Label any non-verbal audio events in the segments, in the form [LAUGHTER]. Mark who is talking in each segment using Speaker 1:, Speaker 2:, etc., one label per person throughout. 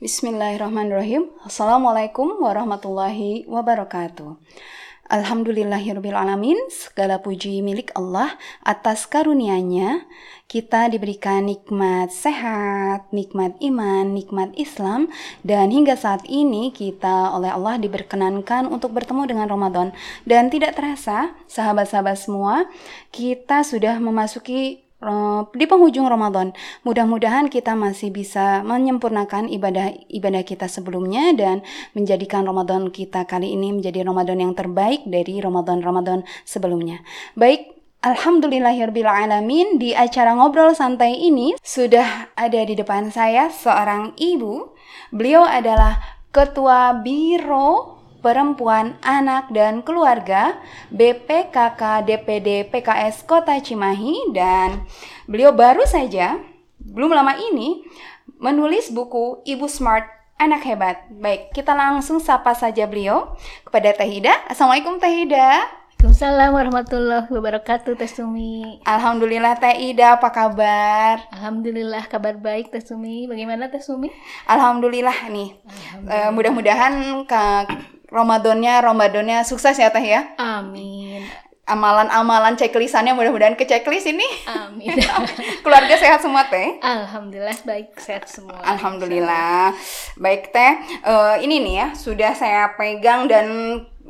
Speaker 1: Bismillahirrahmanirrahim. Assalamualaikum warahmatullahi wabarakatuh. Alhamdulillahirrahmanirrahim. Segala puji milik Allah atas karunia-Nya. Kita diberikan nikmat sehat, nikmat iman, nikmat Islam. Dan hingga saat ini kita oleh Allah diberkenankan untuk bertemu dengan Ramadan. Dan tidak terasa, sahabat-sahabat semua, kita sudah memasuki di penghujung Ramadan. Mudah-mudahan kita masih bisa menyempurnakan ibadah-ibadah kita sebelumnya dan menjadikan Ramadan kita kali ini menjadi Ramadan yang terbaik dari Ramadan-Ramadan sebelumnya. Baik, Alhamdulillahirrahmanirrahim di acara ngobrol santai ini sudah ada di depan saya seorang ibu. Beliau adalah Ketua Biro Perempuan, Anak, dan Keluarga BPKK DPD PKS Kota Cimahi dan beliau baru saja, belum lama ini, menulis buku Ibu Smart Anak Hebat. Baik, kita langsung sapa saja beliau kepada Teh Hida. Assalamualaikum Teh Hida.
Speaker 2: Waalaikumsalam warahmatullahi wabarakatuh Teh Sumi.
Speaker 1: Alhamdulillah Teh Ida apa kabar?
Speaker 2: Alhamdulillah kabar baik Teh Sumi. Bagaimana Teh Sumi?
Speaker 1: Alhamdulillah nih. Uh, mudah-mudahan ke Ramadannya Ramadannya sukses ya Teh ya.
Speaker 2: Amin.
Speaker 1: Amalan-amalan checklistannya mudah-mudahan ke checklist ini.
Speaker 2: Amin. [LAUGHS]
Speaker 1: Keluarga sehat semua Teh?
Speaker 2: Alhamdulillah baik sehat semua.
Speaker 1: Alhamdulillah. Baik Teh, uh, ini nih ya sudah saya pegang dan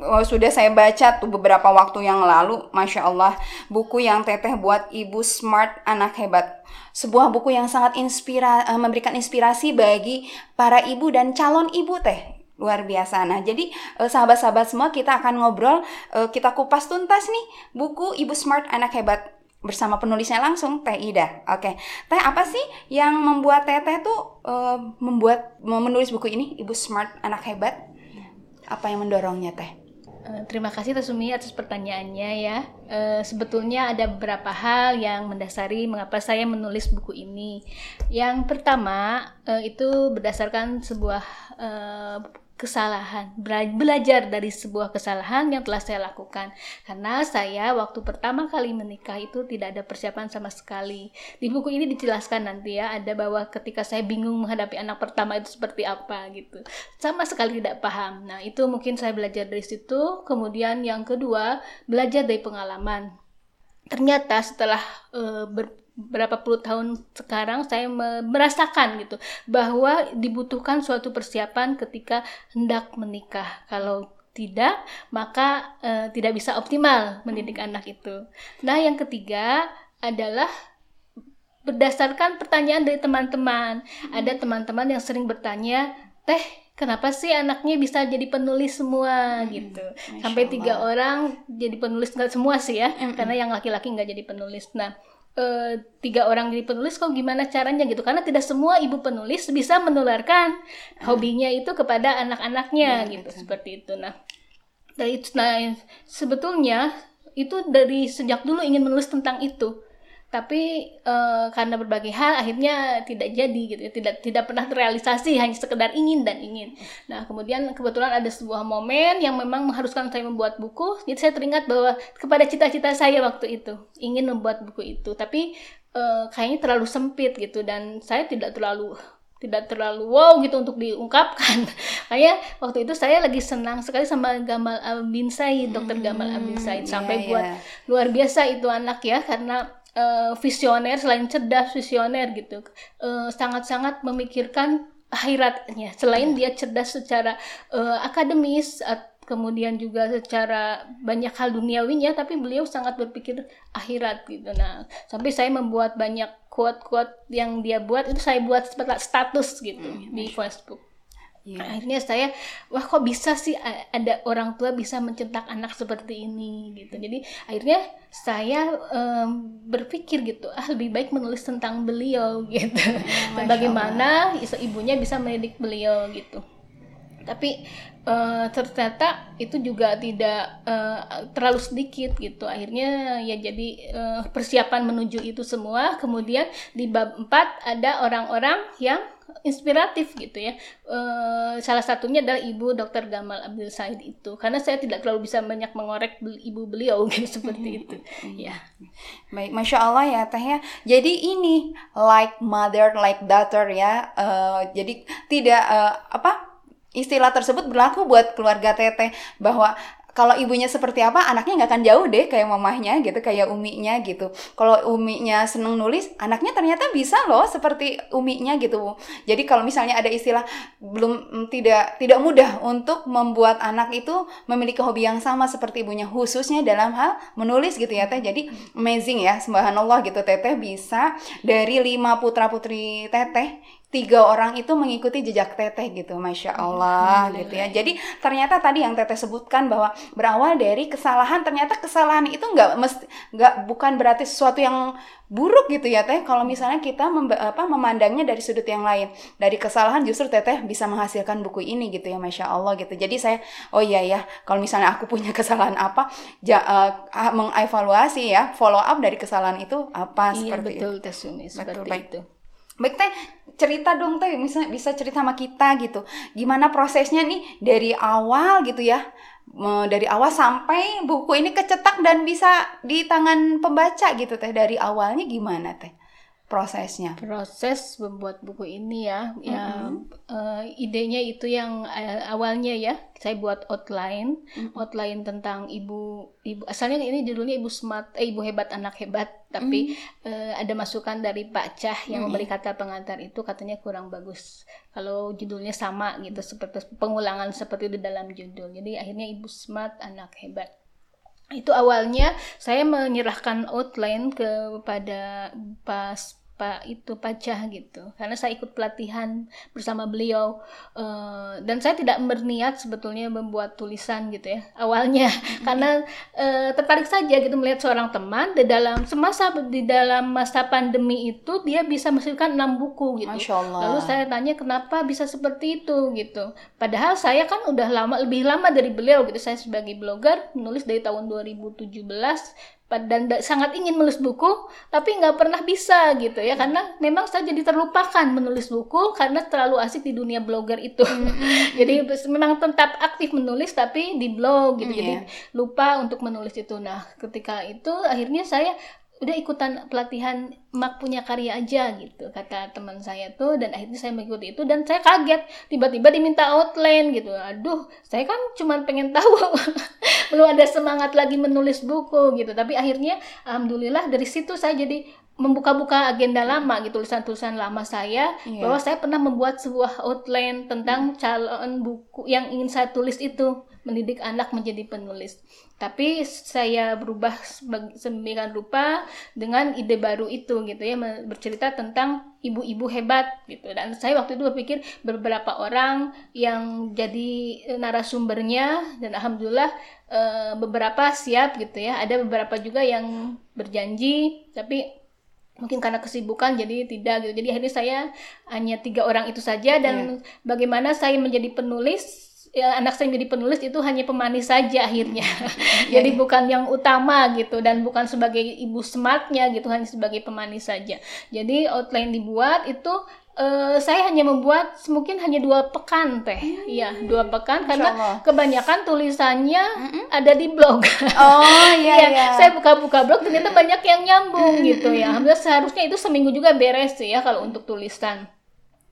Speaker 1: uh, sudah saya baca tuh beberapa waktu yang lalu, masya Allah, buku yang Teteh buat Ibu Smart Anak Hebat. Sebuah buku yang sangat inspira uh, memberikan inspirasi bagi para ibu dan calon ibu Teh luar biasa. Nah, jadi uh, sahabat-sahabat semua kita akan ngobrol, uh, kita kupas tuntas nih buku Ibu Smart Anak Hebat bersama penulisnya langsung Teh Ida. Oke, Teh apa sih yang membuat Teh Teh tuh uh, membuat menulis buku ini Ibu Smart Anak Hebat? Apa yang mendorongnya Teh?
Speaker 2: Terima kasih Teh Sumi atas pertanyaannya ya. Sebetulnya ada beberapa hal yang mendasari mengapa saya menulis buku ini. Yang pertama itu berdasarkan sebuah kesalahan, belajar dari sebuah kesalahan yang telah saya lakukan. Karena saya waktu pertama kali menikah itu tidak ada persiapan sama sekali. Di buku ini dijelaskan nanti ya, ada bahwa ketika saya bingung menghadapi anak pertama itu seperti apa gitu. Sama sekali tidak paham. Nah, itu mungkin saya belajar dari situ. Kemudian yang kedua, belajar dari pengalaman. Ternyata setelah uh, ber, berapa puluh tahun sekarang saya merasakan gitu bahwa dibutuhkan suatu persiapan ketika hendak menikah. Kalau tidak, maka uh, tidak bisa optimal mendidik anak itu. Nah, yang ketiga adalah berdasarkan pertanyaan dari teman-teman. Ada teman-teman yang sering bertanya, "Teh, kenapa sih anaknya bisa jadi penulis semua?" gitu. Sampai tiga orang jadi penulis nggak semua sih ya, karena yang laki-laki nggak jadi penulis. Nah, uh, tiga orang jadi penulis kok gimana caranya gitu? Karena tidak semua ibu penulis bisa menularkan hobinya itu kepada anak-anaknya ya, gitu betul. seperti itu. Nah dari nah sebetulnya itu dari sejak dulu ingin menulis tentang itu tapi uh, karena berbagai hal akhirnya tidak jadi gitu ya. Tidak tidak pernah terrealisasi hanya sekedar ingin dan ingin. Nah kemudian kebetulan ada sebuah momen yang memang mengharuskan saya membuat buku. Jadi saya teringat bahwa kepada cita-cita saya waktu itu ingin membuat buku itu. Tapi uh, kayaknya terlalu sempit gitu dan saya tidak terlalu tidak terlalu wow gitu untuk diungkapkan. [LAUGHS] Kayak waktu itu saya lagi senang sekali sama Gamal Abin Said, Dokter Gamal Abin Said. hmm, sampai yeah, buat yeah. luar biasa itu anak ya karena uh, visioner selain cerdas visioner gitu. Eh, sangat-sangat memikirkan akhiratnya. Selain dia cerdas secara uh, akademis kemudian juga secara banyak hal duniawinya tapi beliau sangat berpikir akhirat gitu. Nah sampai saya membuat banyak quote-quote yang dia buat itu saya buat status gitu hmm, di Facebook Yeah. Akhirnya saya, wah kok bisa sih ada orang tua bisa mencetak anak seperti ini gitu. Jadi akhirnya saya um, berpikir gitu, ah lebih baik menulis tentang beliau [LAUGHS] gitu. Oh, Bagaimana ibunya bisa mendidik beliau gitu. Tapi uh, ternyata itu juga tidak uh, terlalu sedikit gitu. Akhirnya ya jadi uh, persiapan menuju itu semua. Kemudian di bab 4 ada orang-orang yang inspiratif gitu ya. Uh, salah satunya adalah Ibu Dr. Gamal Abdul Said itu. Karena saya tidak terlalu bisa banyak mengorek ibu beliau [LAUGHS] gitu seperti itu. ya.
Speaker 1: Baik, masya Allah ya Teh ya. Jadi ini like mother, like daughter ya. Uh, jadi tidak uh, apa? Istilah tersebut berlaku buat keluarga Teteh bahwa kalau ibunya seperti apa anaknya nggak akan jauh deh kayak mamahnya gitu kayak uminya gitu. Kalau uminya seneng nulis anaknya ternyata bisa loh seperti uminya gitu jadi kalau misalnya ada istilah belum mm, tidak tidak mudah untuk membuat anak itu memiliki hobi yang sama seperti ibunya khususnya dalam hal menulis gitu ya teh. Jadi amazing ya subhanallah gitu teteh bisa dari lima putra putri teteh tiga orang itu mengikuti jejak teteh gitu, masya Allah gitu ya. Jadi ternyata tadi yang teteh sebutkan bahwa berawal dari kesalahan, ternyata kesalahan itu nggak mesti nggak bukan berarti sesuatu yang buruk gitu ya teh. Kalau misalnya kita mem, apa, memandangnya dari sudut yang lain, dari kesalahan justru teteh bisa menghasilkan buku ini gitu ya, masya Allah gitu. Jadi saya oh iya ya, kalau misalnya aku punya [LAUGHS] kesalahan apa, ja, uh, mengevaluasi ya, follow up dari kesalahan itu apa
Speaker 2: iya,
Speaker 1: seperti
Speaker 2: betul,
Speaker 1: itu.
Speaker 2: Betul, seperti betul, itu.
Speaker 1: Baik teh, cerita dong teh, bisa bisa cerita sama kita gitu. Gimana prosesnya nih dari awal gitu ya, dari awal sampai buku ini kecetak dan bisa di tangan pembaca gitu teh. Dari awalnya gimana teh? Prosesnya?
Speaker 2: Proses membuat buku ini ya, mm -hmm. ya uh, idenya itu yang uh, awalnya ya saya buat outline, mm -hmm. outline tentang ibu ibu asalnya ini judulnya ibu smart, eh, ibu hebat anak hebat, tapi mm -hmm. uh, ada masukan dari Pak Cah yang mm -hmm. memberi kata pengantar itu katanya kurang bagus kalau judulnya sama gitu seperti pengulangan seperti di dalam judul. Jadi akhirnya ibu smart anak hebat itu awalnya saya menyerahkan outline kepada pas Pak itu pacah gitu. Karena saya ikut pelatihan bersama beliau uh, dan saya tidak berniat sebetulnya membuat tulisan gitu ya awalnya. Mm-hmm. [LAUGHS] karena uh, tertarik saja gitu melihat seorang teman di dalam semasa di dalam masa pandemi itu dia bisa menghasilkan enam buku gitu.
Speaker 1: Masya Allah.
Speaker 2: lalu saya tanya kenapa bisa seperti itu? gitu. Padahal saya kan udah lama lebih lama dari beliau gitu. Saya sebagai blogger menulis dari tahun 2017 dan sangat ingin menulis buku tapi nggak pernah bisa gitu ya karena memang saya jadi terlupakan menulis buku karena terlalu asik di dunia blogger itu mm-hmm. [LAUGHS] jadi memang tetap aktif menulis tapi di blog gitu mm, jadi yeah. lupa untuk menulis itu nah ketika itu akhirnya saya udah ikutan pelatihan mak punya karya aja gitu kata teman saya tuh. Dan akhirnya saya mengikuti itu dan saya kaget. Tiba-tiba diminta outline gitu. Aduh saya kan cuma pengen [LAUGHS] tahu. Belum ada semangat lagi menulis buku gitu. Tapi akhirnya alhamdulillah dari situ saya jadi membuka-buka agenda lama gitu tulisan-tulisan lama saya. Yeah. bahwa saya pernah membuat sebuah outline tentang calon buku yang ingin saya tulis itu mendidik anak menjadi penulis. Tapi saya berubah sembilan rupa dengan ide baru itu gitu ya bercerita tentang ibu-ibu hebat gitu. Dan saya waktu itu berpikir beberapa orang yang jadi narasumbernya dan alhamdulillah eh, beberapa siap gitu ya. Ada beberapa juga yang berjanji tapi mungkin karena kesibukan jadi tidak gitu. Jadi akhirnya saya hanya tiga orang itu saja dan yeah. bagaimana saya menjadi penulis ya, anak saya menjadi penulis itu hanya pemanis saja akhirnya. [LAUGHS] Jadi iya. bukan yang utama gitu dan bukan sebagai ibu smartnya gitu hanya sebagai pemanis saja. Jadi outline dibuat itu uh, saya hanya membuat mungkin hanya dua pekan teh, iya hmm. dua pekan karena kebanyakan tulisannya mm-hmm. ada di blog.
Speaker 1: Oh [LAUGHS] iya, ya, iya.
Speaker 2: Saya buka-buka blog ternyata banyak yang nyambung gitu ya. Alhamdulillah seharusnya itu seminggu juga beres sih ya kalau untuk tulisan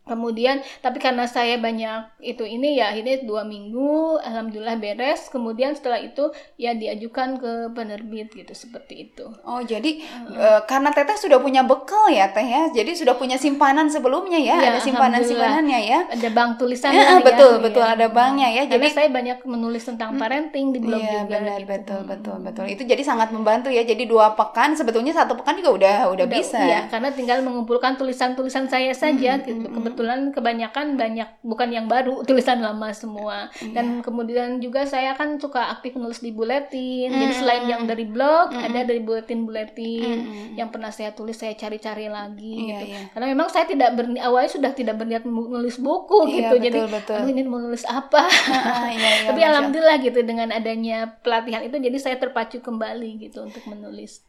Speaker 2: kemudian tapi karena saya banyak itu ini ya akhirnya dua minggu alhamdulillah beres. Kemudian setelah itu ya diajukan ke penerbit gitu seperti itu.
Speaker 1: Oh jadi uh, e, karena teteh sudah punya bekal ya teh ya? Jadi sudah punya simpanan sebelumnya ya, ya ada simpanan simpanannya ya
Speaker 2: ada bank tulisan
Speaker 1: ya, ya betul ya, betul ya. ada banknya ya.
Speaker 2: Jadi saya banyak menulis tentang hmm. parenting di blog ya, juga
Speaker 1: benar, gitu. betul betul betul. Itu jadi sangat membantu ya. Jadi dua pekan sebetulnya satu pekan juga udah udah, udah bisa.
Speaker 2: ya karena tinggal mengumpulkan tulisan-tulisan saya saja hmm, gitu hmm, kebetulan kebanyakan banyak bukan yang baru [LAUGHS] tulisan lama semua yeah. dan kemudian juga saya kan suka aktif nulis di buletin mm. jadi selain yang dari blog mm. ada dari buletin buletin mm. yang pernah saya tulis saya cari-cari lagi yeah, gitu yeah. karena memang saya tidak berni awalnya sudah tidak berniat menulis buku yeah, gitu betul, jadi betul. Oh, ini mau nulis apa yeah, [LAUGHS] tapi alhamdulillah gitu dengan adanya pelatihan itu jadi saya terpacu kembali gitu untuk menulis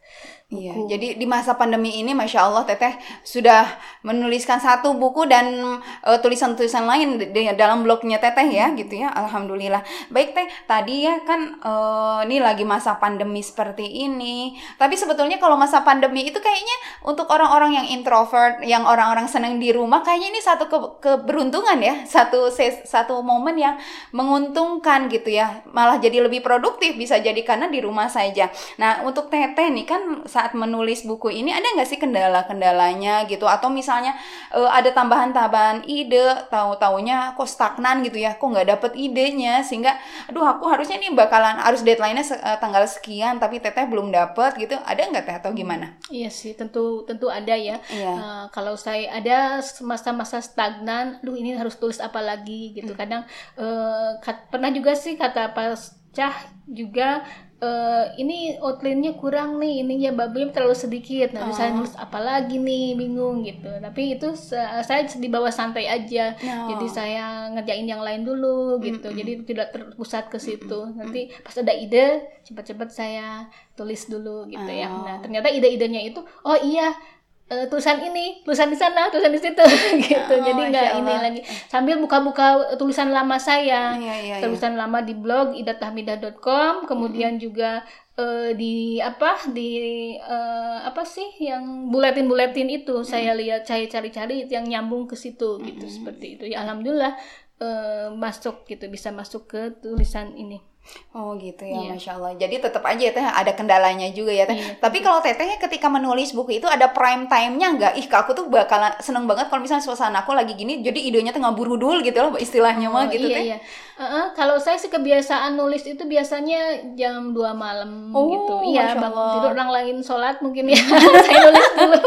Speaker 1: Iya, jadi di masa pandemi ini, masya Allah, Teteh sudah menuliskan satu buku dan uh, tulisan-tulisan lain di, dalam blognya Teteh ya gitu ya. Alhamdulillah. Baik Teh, tadi ya kan uh, ini lagi masa pandemi seperti ini. Tapi sebetulnya kalau masa pandemi itu kayaknya untuk orang-orang yang introvert, yang orang-orang senang di rumah kayaknya ini satu ke keberuntungan ya, satu satu momen yang menguntungkan gitu ya. Malah jadi lebih produktif bisa jadi karena di rumah saja. Nah, untuk Teteh nih kan saat menulis buku ini ada nggak sih kendala-kendalanya gitu atau misalnya uh, ada tambahan-tambahan ide tahu taunya kok stagnan gitu ya kok nggak dapet idenya sehingga aduh aku harusnya nih bakalan harus deadline-nya se uh, tanggal sekian tapi teteh belum dapet gitu ada nggak teh atau gimana
Speaker 2: iya sih tentu tentu ada ya iya. uh, kalau saya ada masa-masa stagnan duh ini harus tulis apa lagi gitu hmm. kadang uh, pernah juga sih kata pas Cah juga uh, ini outline-nya kurang nih, ininya babnya terlalu sedikit. Nah, oh. saya nulis apa lagi nih, bingung gitu. Tapi itu saya di bawah santai aja. No. Jadi saya ngerjain yang lain dulu gitu. Mm -hmm. Jadi tidak terpusat ke situ. Mm -hmm. Nanti pas ada ide, cepat-cepat saya tulis dulu gitu oh. ya. Nah, ternyata ide-idenya itu oh iya uh, tulisan ini, tulisan di sana, tulisan di situ [LAUGHS] gitu. Oh, Jadi nggak ini lagi. Sambil buka-buka tulisan lama saya. Iya, iya, iya. tulisan iya. lama di blog idatahmidah.com, kemudian hmm. juga uh, di apa di uh, apa sih yang buletin-buletin itu hmm. saya lihat saya cari-cari yang nyambung ke situ gitu hmm. seperti itu. Ya alhamdulillah uh, masuk gitu bisa masuk ke tulisan ini.
Speaker 1: Oh gitu ya, iya. masya Allah. Jadi tetap aja ya teh ada kendalanya juga ya teh. Iya, Tapi kalau tetehnya ketika menulis buku itu ada prime time-nya nggak? Ih, aku tuh bakalan seneng banget kalau misalnya suasana aku lagi gini, jadi idenya tuh ngabur dul gitu loh istilahnya oh, mah gitu iya, teh. Iya.
Speaker 2: Uh -uh, kalau saya sih kebiasaan nulis itu biasanya jam 2 malam oh, gitu. Iya, bangun tidur orang lain sholat mungkin ya. [LAUGHS] [LAUGHS] saya nulis dulu.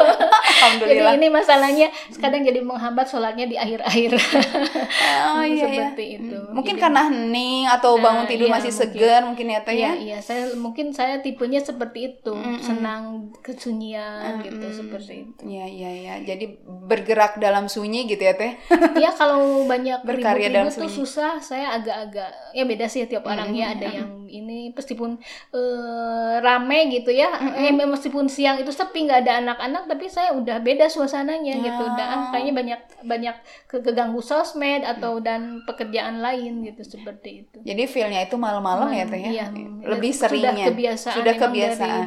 Speaker 2: Alhamdulillah. Jadi ini masalahnya kadang jadi menghambat sholatnya di akhir-akhir.
Speaker 1: oh, [LAUGHS] iya, Seperti iya. itu. Mungkin jadi, karena hening atau bangun nah, tidur iya, masih segar mungkin ya teh
Speaker 2: ya. Iya, saya mungkin saya tipenya seperti itu, mm -mm. senang kesunyian mm -mm. gitu seperti itu.
Speaker 1: Iya, iya, iya. Jadi bergerak dalam sunyi gitu ya teh. [LAUGHS]
Speaker 2: Iya, kalau banyak berkarya dalam tuh susah, saya agak-agak ya beda sih tiap orang mm -hmm. ya ada yang ini meskipun uh, rame gitu ya, mm -hmm. eh, meskipun siang itu sepi nggak ada anak-anak tapi saya udah beda suasananya ya. gitu. Dan kayaknya banyak banyak ke keganggu sosmed atau dan pekerjaan lain gitu seperti itu.
Speaker 1: Jadi feelnya itu malam malam-malam ya teh ya. Iya, lebih seringnya.
Speaker 2: Sudah kebiasaan.
Speaker 1: Sudah kebiasaan.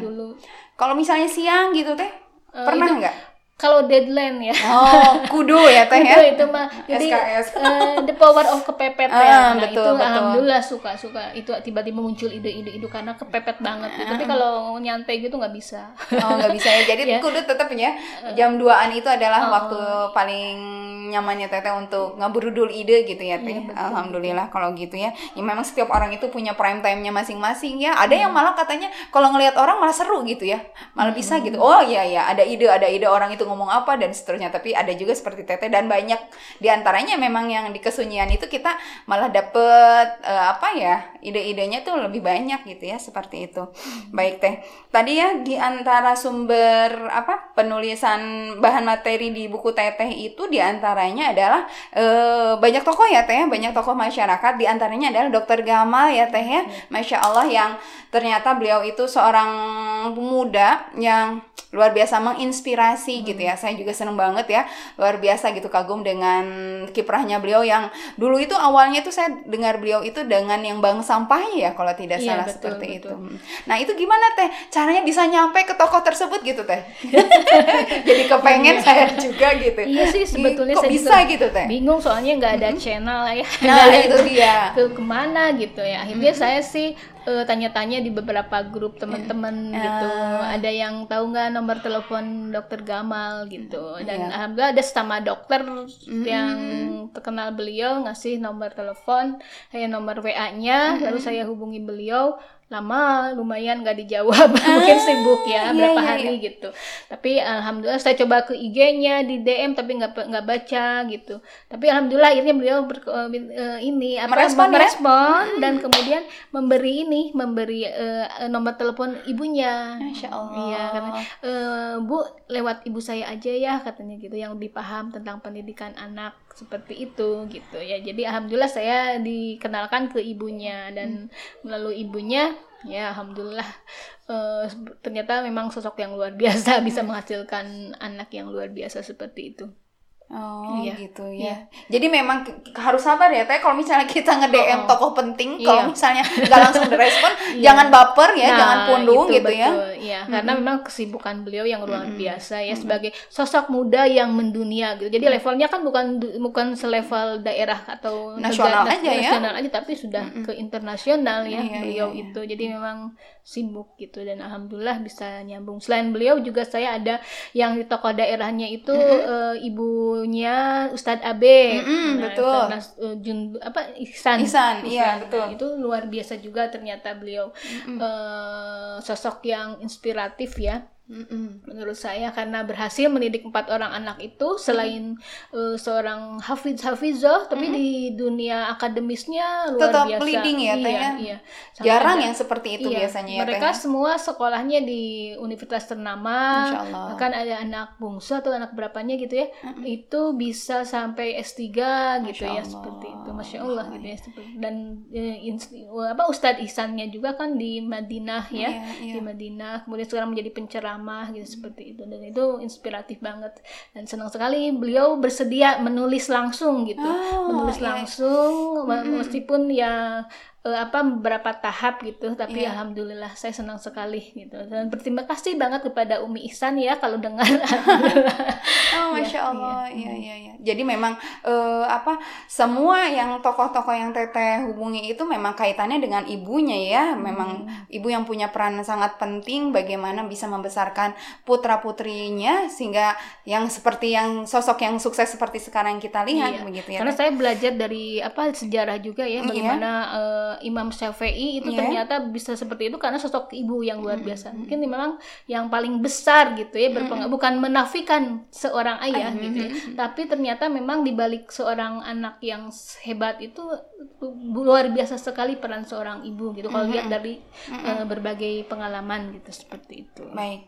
Speaker 1: Kalau misalnya siang gitu teh, uh, pernah nggak?
Speaker 2: Kalau deadline ya.
Speaker 1: Oh, kudu ya [LAUGHS] teh ya.
Speaker 2: itu mah. Jadi SKS. Uh, eh, the power of kepepet ya. Ah, nah, betul, itu betul. alhamdulillah suka suka itu tiba-tiba muncul ide-ide itu karena kepepet banget. Uh. Tapi kalau nyantai gitu nggak bisa.
Speaker 1: Oh, nggak bisa ya. Jadi [LAUGHS] yeah. kudu tetap ya jam 2-an itu adalah oh. waktu paling nyamannya teteh untuk ngaburudul ide gitu ya teh. Yeah, alhamdulillah kalau gitu ya. Ya memang setiap orang itu punya prime time-nya masing-masing ya. Ada hmm. yang malah katanya kalau ngelihat orang malah seru gitu ya. Malah hmm. bisa gitu. Oh iya ya, ada ide, ada ide orang itu ngomong apa dan seterusnya. Tapi ada juga seperti teteh dan banyak di antaranya memang yang di kesunyian itu kita malah dapet uh, apa ya ide-idenya tuh lebih banyak gitu ya seperti itu. Baik teh. Tadi ya di antara sumber apa penulisan bahan materi di buku teteh itu di antaranya adalah uh, banyak tokoh ya teh banyak tokoh masyarakat. Di antaranya adalah dokter Gamal ya teh ya. Masya Allah yang ternyata beliau itu seorang pemuda yang luar biasa menginspirasi hmm. gitu ya. Saya juga seneng banget ya, luar biasa gitu kagum dengan kiprahnya beliau yang dulu itu awalnya itu saya dengar beliau itu dengan yang bang sampahnya ya kalau tidak iya, salah betul, seperti betul. itu. Nah itu gimana teh? Caranya bisa nyampe ke tokoh tersebut gitu teh? [LAUGHS] Jadi kepengen iya. saya juga gitu.
Speaker 2: Iya sih sebetulnya
Speaker 1: Kok
Speaker 2: saya
Speaker 1: bisa gitu teh?
Speaker 2: Bingung soalnya nggak ada hmm. channel ya.
Speaker 1: Nah itu dia. [LAUGHS]
Speaker 2: Ke ke mana gitu ya? Akhirnya hmm. saya sih uh, tanya-tanya di beberapa grup teman-teman uh. gitu. Ada yang tahu nggak nomor telepon dokter Gamal gitu. Dan yeah. alhamdulillah ada sama dokter mm. yang terkenal beliau ngasih nomor telepon, saya nomor WA-nya, mm. lalu saya hubungi beliau lama lumayan gak dijawab ah, [LAUGHS] mungkin sibuk ya iya, berapa iya, hari iya. gitu tapi alhamdulillah saya coba ke IG-nya di DM tapi nggak nggak baca gitu tapi alhamdulillah akhirnya beliau ber, uh, ini apa merespon, ya? merespon ya? dan kemudian memberi ini memberi uh, nomor telepon ibunya
Speaker 1: Masya Allah
Speaker 2: iya karena uh, bu lewat ibu saya aja ya katanya gitu yang lebih paham tentang pendidikan anak seperti itu gitu ya jadi alhamdulillah saya dikenalkan ke ibunya dan hmm. melalui ibunya ya alhamdulillah uh, ternyata memang sosok yang luar biasa [LAUGHS] bisa menghasilkan anak yang luar biasa seperti itu
Speaker 1: Oh
Speaker 2: Iya.
Speaker 1: gitu ya.
Speaker 2: Iya.
Speaker 1: Jadi memang harus sabar ya teh. Kalau misalnya kita nge-DM
Speaker 2: Oh, oh.
Speaker 1: tokoh penting, kalau
Speaker 2: Iya.
Speaker 1: misalnya nggak langsung direspon, [LAUGHS]
Speaker 2: Iya.
Speaker 1: jangan baper ya,
Speaker 2: Nah,
Speaker 1: jangan pundung
Speaker 2: itu
Speaker 1: gitu ya.
Speaker 2: betul. Iya, karena memang kesibukan beliau yang luar
Speaker 1: Mm-mm.
Speaker 2: biasa ya sebagai sosok muda yang mendunia gitu. Jadi levelnya kan bukan bukan selevel daerah atau
Speaker 1: Nasional
Speaker 2: negara-
Speaker 1: aja ya.
Speaker 2: nasional aja tapi sudah ke internasional ya
Speaker 1: Iya,
Speaker 2: beliau
Speaker 1: iya, iya.
Speaker 2: itu. Jadi memang sibuk gitu dan alhamdulillah bisa nyambung. Selain beliau juga saya ada yang di tokoh daerahnya itu eh, ibunya Ustadz Abe.
Speaker 1: Mm-mm,
Speaker 2: Nah,
Speaker 1: betul.
Speaker 2: Nas- eh, Jun apa Ihsan.
Speaker 1: Ihsan, iya, betul.
Speaker 2: Itu luar biasa juga ternyata beliau eh, sosok yang inspiratif ya
Speaker 1: Mm-mm.
Speaker 2: menurut saya karena berhasil mendidik empat orang anak itu selain eh, seorang hafiz hafizah tapi di dunia akademisnya luar
Speaker 1: Tetap
Speaker 2: biasa
Speaker 1: leading ya,
Speaker 2: iya,
Speaker 1: ya?
Speaker 2: iya. Sampai
Speaker 1: Jarang
Speaker 2: ada-
Speaker 1: yang seperti itu
Speaker 2: iya,
Speaker 1: biasanya ya
Speaker 2: mereka
Speaker 1: teh. ya.
Speaker 2: semua sekolahnya di universitas ternama bahkan ada anak bungsu atau anak berapanya gitu ya itu bisa sampai S3 gitu
Speaker 1: Masya
Speaker 2: ya
Speaker 1: Allah.
Speaker 2: seperti itu Masya Allah gitu ya seperti- dan eh, ins- apa Ustadz Ihsannya juga kan di Madinah ya
Speaker 1: Iya, iya.
Speaker 2: di Madinah kemudian sekarang menjadi penceramah gitu seperti itu. Dan itu inspiratif banget. Dan senang sekali beliau bersedia menulis langsung gitu.
Speaker 1: Oh,
Speaker 2: menulis
Speaker 1: iya.
Speaker 2: langsung me- meskipun ya eh, apa beberapa tahap gitu tapi
Speaker 1: Iya.
Speaker 2: alhamdulillah saya senang sekali gitu dan berterima kasih banget kepada Umi Ihsan ya kalau dengar. [LAUGHS]
Speaker 1: Oh, masya Allah, iya iya iya. Jadi memang eh, apa semua yang tokoh-tokoh yang teteh hubungi itu memang kaitannya dengan ibunya ya. Memang ibu yang punya peran sangat penting bagaimana bisa membesarkan putra putrinya sehingga yang seperti yang sosok yang sukses seperti sekarang kita lihat
Speaker 2: Iya.
Speaker 1: begitu ya.
Speaker 2: Karena saya belajar dari apa sejarah juga ya
Speaker 1: Iya.
Speaker 2: bagaimana eh, Imam Syafi'i itu
Speaker 1: Iya.
Speaker 2: ternyata bisa seperti itu karena sosok ibu yang luar biasa. Mungkin memang yang paling besar gitu ya berpengaruh bukan menafikan seorang ayah gitu ya. Tapi ternyata memang di balik seorang anak yang hebat itu luar biasa sekali peran seorang ibu gitu. Kalau lihat dari eh, berbagai pengalaman gitu seperti itu.
Speaker 1: Baik.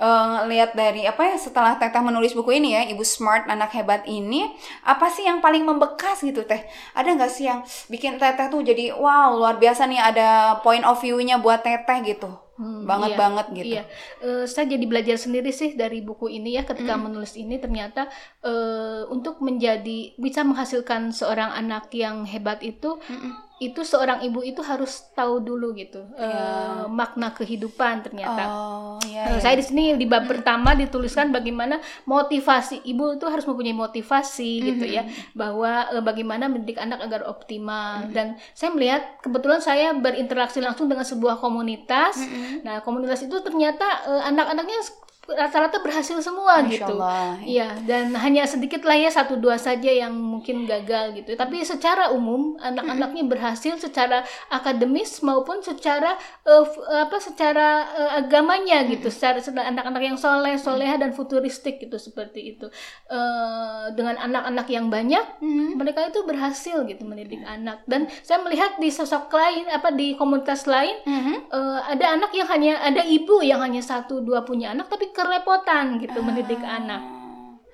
Speaker 1: Eh, lihat dari apa ya setelah Teteh menulis buku ini ya, Ibu Smart anak hebat ini, apa sih yang paling membekas gitu Teh? Ada nggak sih yang bikin Teteh tuh jadi wow luar biasa nih ada point of view-nya buat Teteh gitu,
Speaker 2: Hmm,
Speaker 1: banget
Speaker 2: iya,
Speaker 1: banget gitu.
Speaker 2: Iya, Eh, saya jadi belajar sendiri sih dari buku ini ya ketika menulis ini. Ternyata eh, untuk menjadi bisa menghasilkan seorang anak yang hebat itu itu seorang ibu itu harus tahu dulu gitu eh, makna kehidupan ternyata.
Speaker 1: Oh iya.
Speaker 2: Eh,
Speaker 1: iya.
Speaker 2: saya di sini di bab pertama dituliskan bagaimana motivasi ibu itu harus mempunyai motivasi gitu ya bahwa eh, bagaimana mendidik anak agar optimal dan saya melihat kebetulan saya berinteraksi langsung dengan sebuah komunitas nah komunitas itu ternyata eh, anak-anaknya rata-rata berhasil semua
Speaker 1: Masya
Speaker 2: gitu
Speaker 1: Allah.
Speaker 2: Iya, dan hanya sedikit lah ya satu dua saja yang mungkin gagal gitu. Tapi secara umum anak-anaknya berhasil secara akademis maupun secara f- apa secara eh, agamanya gitu. Secara anak-anak yang soleh, soleha dan futuristik gitu seperti itu. Eh, dengan anak-anak yang banyak, mereka itu berhasil gitu mendidik anak. Dan saya melihat di sosok lain apa di komunitas lain eh, ada anak yang hanya ada ibu yang hanya satu dua punya anak tapi kerepotan gitu mendidik anak.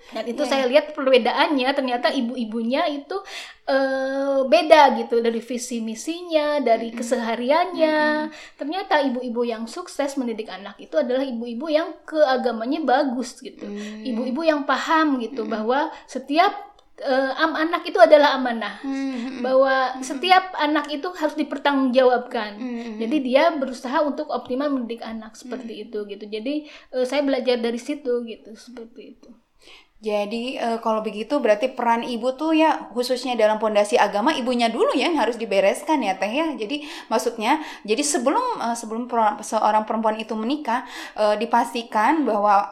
Speaker 2: Dan itu saya lihat perbedaannya ternyata ibu-ibunya itu eh, beda gitu dari visi misinya dari kesehariannya. Ternyata ibu-ibu yang sukses mendidik anak itu adalah ibu-ibu yang keagamanya bagus gitu. Ibu-ibu yang paham gitu bahwa setiap eh, am anak itu adalah amanah
Speaker 1: Mhm.
Speaker 2: bahwa setiap anak itu harus dipertanggungjawabkan.
Speaker 1: Mhm.
Speaker 2: Jadi dia berusaha untuk optimal mendidik anak seperti itu gitu. Jadi eh, saya belajar dari situ gitu seperti itu.
Speaker 1: Jadi eh, kalau begitu berarti peran ibu tuh ya khususnya dalam pondasi agama ibunya dulu ya yang harus dibereskan ya teh ya. Jadi maksudnya jadi sebelum eh, sebelum per- seorang perempuan itu menikah eh, dipastikan bahwa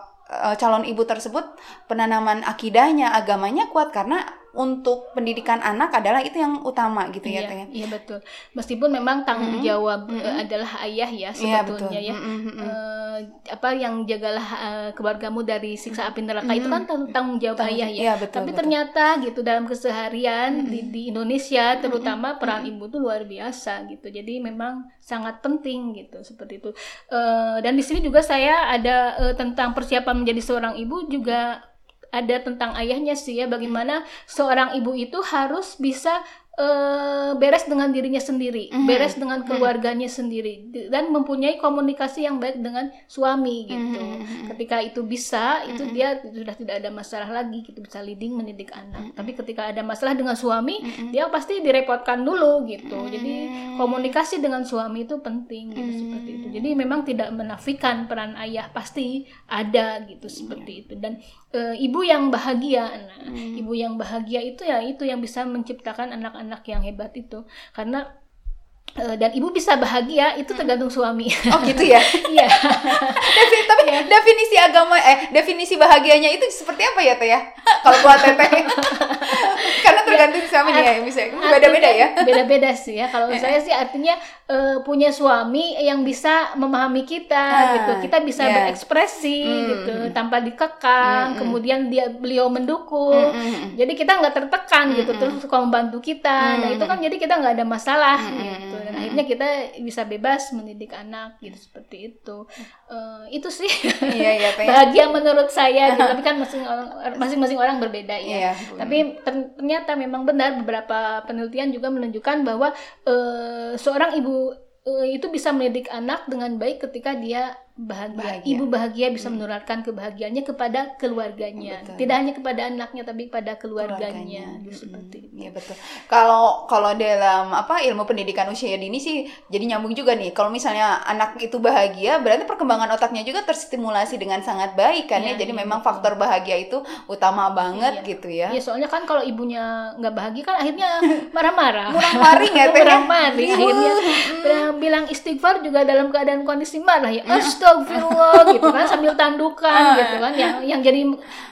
Speaker 1: calon ibu tersebut penanaman akidahnya agamanya kuat karena untuk pendidikan anak adalah itu yang utama gitu ya
Speaker 2: iya,
Speaker 1: teh. ya.
Speaker 2: iya betul. Meskipun memang tanggung jawab eh, adalah ayah ya
Speaker 1: Iya, betul.
Speaker 2: sebetulnya ya.
Speaker 1: Mm, mm, mm.
Speaker 2: Eh, apa yang jagalah eh, keluargamu dari siksa api neraka itu kan tang- tanggung jawab
Speaker 1: Tanggung-
Speaker 2: ayah ya.
Speaker 1: iya, betul,
Speaker 2: Tapi
Speaker 1: betul.
Speaker 2: ternyata gitu dalam keseharian di, di Indonesia terutama peran ibu tuh luar biasa gitu. Jadi memang sangat penting gitu seperti itu. Eh, dan di sini juga saya ada eh, tentang persiapan menjadi seorang ibu juga ada tentang ayahnya sih ya bagaimana seorang ibu itu harus bisa eh, beres dengan dirinya sendiri,
Speaker 1: Mhm.
Speaker 2: beres dengan
Speaker 1: Mhm.
Speaker 2: keluarganya sendiri, di- dan mempunyai komunikasi yang baik dengan suami gitu.
Speaker 1: Mhm.
Speaker 2: Ketika itu bisa, itu
Speaker 1: Mhm.
Speaker 2: dia sudah tidak ada masalah lagi, gitu bisa leading mendidik anak.
Speaker 1: Mhm.
Speaker 2: Tapi ketika ada masalah dengan suami,
Speaker 1: Mhm.
Speaker 2: dia pasti direpotkan dulu gitu. Jadi
Speaker 1: Hmm.
Speaker 2: komunikasi dengan suami itu penting gitu
Speaker 1: Hmm.
Speaker 2: seperti itu. Jadi memang tidak menafikan peran ayah pasti ada gitu seperti itu. Dan e, ibu yang bahagia, nah,
Speaker 1: Hmm.
Speaker 2: ibu yang bahagia itu ya itu yang bisa menciptakan anak-anak yang hebat itu. Karena e, dan ibu bisa bahagia itu tergantung suami.
Speaker 1: Oh gitu ya. [LAUGHS]
Speaker 2: Iya. [LAUGHS]
Speaker 1: Defi- tapi definisi agama eh definisi bahagianya itu seperti apa ya teh ya? Kalau buat teteh. [LAUGHS] Tergantung suami ya, bisa beda-beda ya.
Speaker 2: Beda-beda sih ya. Kalau [LAUGHS] saya sih artinya eh, punya suami yang bisa memahami kita
Speaker 1: Ah,
Speaker 2: gitu. Kita bisa
Speaker 1: ya.
Speaker 2: berekspresi
Speaker 1: Hmm.
Speaker 2: gitu tanpa dikekang.
Speaker 1: Hmm.
Speaker 2: Kemudian dia beliau mendukung.
Speaker 1: Mm, mm, mm.
Speaker 2: Jadi kita nggak tertekan gitu
Speaker 1: Hmm,
Speaker 2: terus suka membantu kita. Nah
Speaker 1: Hmm.
Speaker 2: itu kan jadi kita nggak ada masalah
Speaker 1: Hmm,
Speaker 2: gitu. Dan akhirnya kita bisa bebas mendidik anak gitu seperti itu. Eh, itu sih
Speaker 1: Iya iya
Speaker 2: bahagia menurut saya gitu. [LAUGHS] Tapi kan masing- masing-masing orang berbeda ya.
Speaker 1: Iya.
Speaker 2: Tapi ter- ternyata memang benar beberapa penelitian juga menunjukkan bahwa eh, seorang ibu eh, itu bisa mendidik anak dengan baik ketika dia bahagia.
Speaker 1: Bahagia. Hmm.
Speaker 2: Ibu bahagia bisa menularkan kebahagiaannya kepada keluarganya.
Speaker 1: Betul.
Speaker 2: Tidak hanya kepada anaknya tapi pada keluarganya.
Speaker 1: keluarganya.
Speaker 2: Gitu, seperti itu.
Speaker 1: Iya betul. Kalau kalau dalam apa ilmu pendidikan usia dini sih jadi nyambung juga nih. Kalau misalnya anak itu bahagia, berarti perkembangan otaknya juga terstimulasi dengan sangat baik kan ya.
Speaker 2: Iya,
Speaker 1: Jadi
Speaker 2: iya,
Speaker 1: memang
Speaker 2: betul.
Speaker 1: faktor bahagia itu utama banget
Speaker 2: Iya.
Speaker 1: gitu ya.
Speaker 2: Iya, soalnya kan kalau ibunya nggak bahagia kan akhirnya marah-marah.
Speaker 1: Murah maring [LAUGHS] ya ya?
Speaker 2: Murah-maring.
Speaker 1: Ribut.
Speaker 2: Akhirnya bilang, bilang istighfar juga dalam keadaan kondisi marah ya. Astagfirullah [LAUGHS] gitu kan sambil tandukan
Speaker 1: Ah.
Speaker 2: gitu kan. Yang yang jadi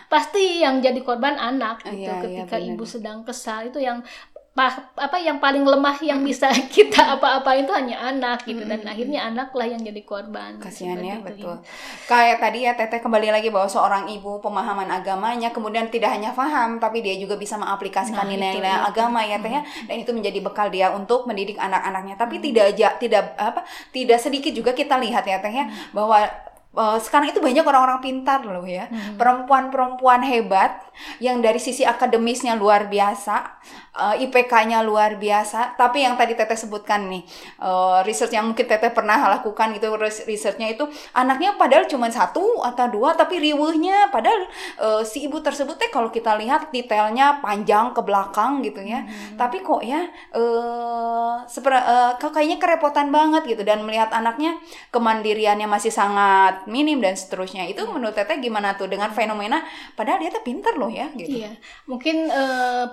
Speaker 2: pasti yang jadi korban anak gitu
Speaker 1: Iya, iya,
Speaker 2: ketika
Speaker 1: benar.
Speaker 2: ibu sedang kesal itu yang apa yang paling lemah yang bisa [LAUGHS] kita apa-apain itu hanya anak gitu dan akhirnya anaklah yang jadi korban.
Speaker 1: Kasihan ya,
Speaker 2: itu,
Speaker 1: betul. Kayak tadi ya Teteh kembali lagi bahwa seorang ibu pemahaman agamanya kemudian tidak hanya paham tapi dia juga bisa mengaplikasikan
Speaker 2: Nah,
Speaker 1: nilai-nilai
Speaker 2: itu.
Speaker 1: agama ya Teh ya. Dan itu menjadi bekal dia untuk mendidik anak-anaknya. Tapi tidak aja tidak apa tidak sedikit juga kita lihat ya Teh ya bahwa eh, sekarang itu banyak orang-orang pintar loh ya.
Speaker 2: Hmm.
Speaker 1: Perempuan-perempuan hebat yang dari sisi akademisnya luar biasa, eh, IPK-nya luar biasa, tapi yang tadi Teteh sebutkan nih, eh, research yang mungkin Teteh pernah lakukan itu res- researchnya itu anaknya padahal cuma satu atau dua tapi riweuhnya padahal eh, si ibu tersebut teh kalau kita lihat detailnya panjang ke belakang gitu ya. Tapi kok ya eh seper- kok kayaknya kerepotan banget gitu dan melihat anaknya kemandiriannya masih sangat minim dan seterusnya. Itu menurut Teteh gimana tuh dengan fenomena padahal dia tuh pinter loh ya gitu.
Speaker 2: Iya, mungkin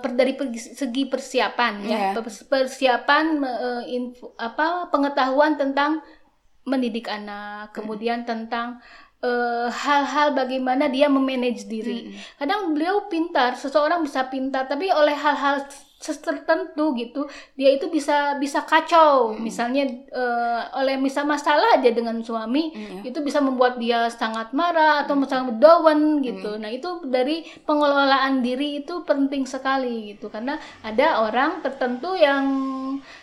Speaker 2: per, dari segi persiapan ya,
Speaker 1: Iya.
Speaker 2: Per- persiapan eh, info, apa pengetahuan tentang mendidik anak, kemudian tentang eh, hal-hal bagaimana dia memanage diri. Kadang beliau pintar, seseorang bisa pintar, tapi oleh hal-hal tertentu gitu, dia itu bisa bisa kacau. Misalnya eh, oleh misal masalah aja dengan suami,
Speaker 1: Iya.
Speaker 2: itu bisa membuat dia sangat marah atau sangat down gitu. Nah, itu dari pengelolaan diri itu penting sekali gitu karena ada orang tertentu yang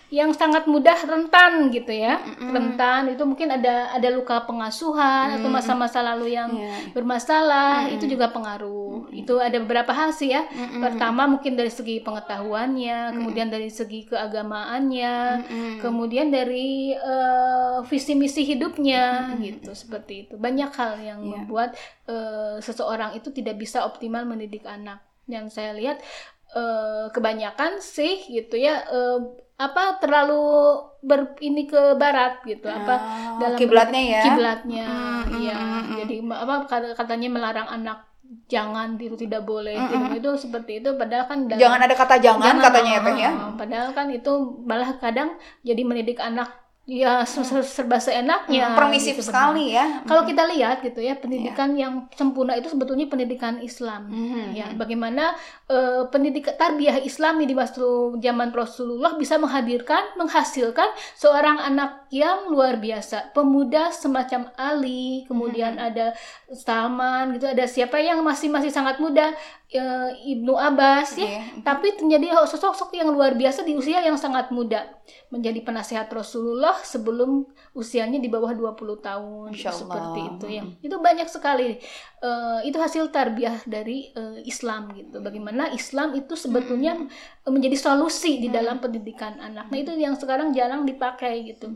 Speaker 2: yang sangat mudah rentan gitu ya. Rentan itu mungkin ada ada luka pengasuhan atau masa-masa lalu yang
Speaker 1: Iya.
Speaker 2: bermasalah, itu juga pengaruh. Itu ada beberapa hal sih ya. Pertama mungkin dari segi pengetahuannya, kemudian dari segi keagamaannya, kemudian dari eh, visi misi hidupnya gitu seperti itu banyak hal yang
Speaker 1: Iya.
Speaker 2: membuat eh, seseorang itu tidak bisa optimal mendidik anak yang saya lihat eh, kebanyakan sih gitu ya eh, apa terlalu ber ini ke barat gitu apa
Speaker 1: Ah, kiblatnya ya.
Speaker 2: kiblatnya
Speaker 1: Mm, mm,
Speaker 2: iya
Speaker 1: mm, mm.
Speaker 2: jadi apa kata- katanya melarang anak jangan tiru tidak boleh tiru itu seperti itu padahal kan dalam-
Speaker 1: Jangan ada kata jangan, katanya ya Teh ya.
Speaker 2: ah, Padahal kan itu malah kadang jadi mendidik anak ya se- se- serba seenaknya.
Speaker 1: Permisif
Speaker 2: gitu
Speaker 1: sekali ya.
Speaker 2: Kalau kita lihat gitu ya pendidikan yang sempurna itu sebetulnya pendidikan Islam.
Speaker 1: Mhm.
Speaker 2: Ya, bagaimana eh, pendidikan tarbiyah Islami di waktu zaman Rasulullah bisa menghadirkan, menghasilkan seorang anak yang luar biasa, pemuda semacam Ali, kemudian ada Salman gitu, ada siapa yang masih masih sangat muda, eh, Ibnu Abbas ya,
Speaker 1: Iya.
Speaker 2: tapi terjadi sosok-sosok yang luar biasa di usia yang sangat muda menjadi penasehat Rasulullah umroh sebelum usianya di bawah 20 tahun seperti itu ya. Itu banyak sekali eh, itu hasil tarbiyah dari eh, Islam gitu. Bagaimana Islam itu sebetulnya menjadi solusi di dalam pendidikan anak. Nah, itu yang sekarang jarang dipakai gitu.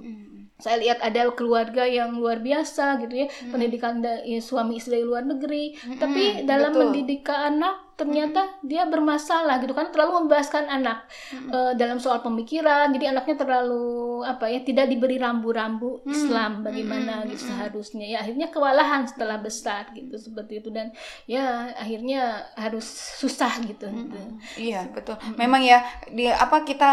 Speaker 2: Saya lihat ada keluarga yang luar biasa gitu ya, pendidikan da- ya, suami istri dari luar negeri, tapi dalam
Speaker 1: betul.
Speaker 2: mendidikan anak ternyata dia bermasalah gitu kan terlalu membebaskan anak. Eh, dalam soal pemikiran jadi anaknya terlalu apa ya tidak diberi rambu-rambu Islam bagaimana gitu seharusnya. Ya akhirnya kewalahan setelah besar gitu seperti itu. Dan ya akhirnya harus susah gitu, gitu.
Speaker 1: Iya betul. Memang ya di apa kita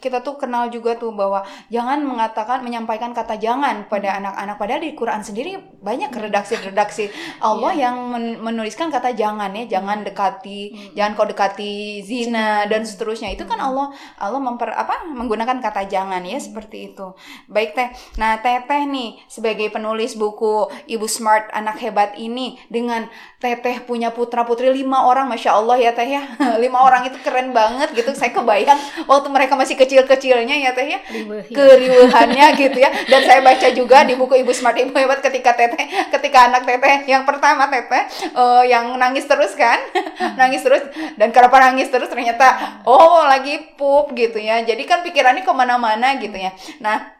Speaker 1: kita tuh kenal juga tuh bahwa jangan mengatakan menyampaikan kata jangan pada anak-anak. Padahal di Quran sendiri banyak redaksi-redaksi [LAUGHS] Allah yang men- menuliskan kata jangan ya jangan dekati jangan kau dekati zina dan seterusnya. Itu kan Allah Allah memper apa menggunakan kata jangan ya seperti itu. Baik teh. Nah teteh nih sebagai penulis buku Ibu Smart anak hebat ini dengan teteh punya putra putri lima orang masya Allah ya teh ya. [LAUGHS] Lima orang itu keren banget gitu. Saya kebayang waktu mereka masih kecil-kecilnya ya teh ya.
Speaker 2: Ya.
Speaker 1: keriuhannya [LAUGHS] gitu ya. Dan saya baca juga di buku Ibu Smart Ibu Hebat ketika teteh ketika anak teteh yang pertama teteh eh, yang nangis terus kan? Nangis terus. Dan kenapa nangis terus ternyata oh lagi pup gitu ya. Jadi kan pikirannya ke mana-mana gitu ya. Nah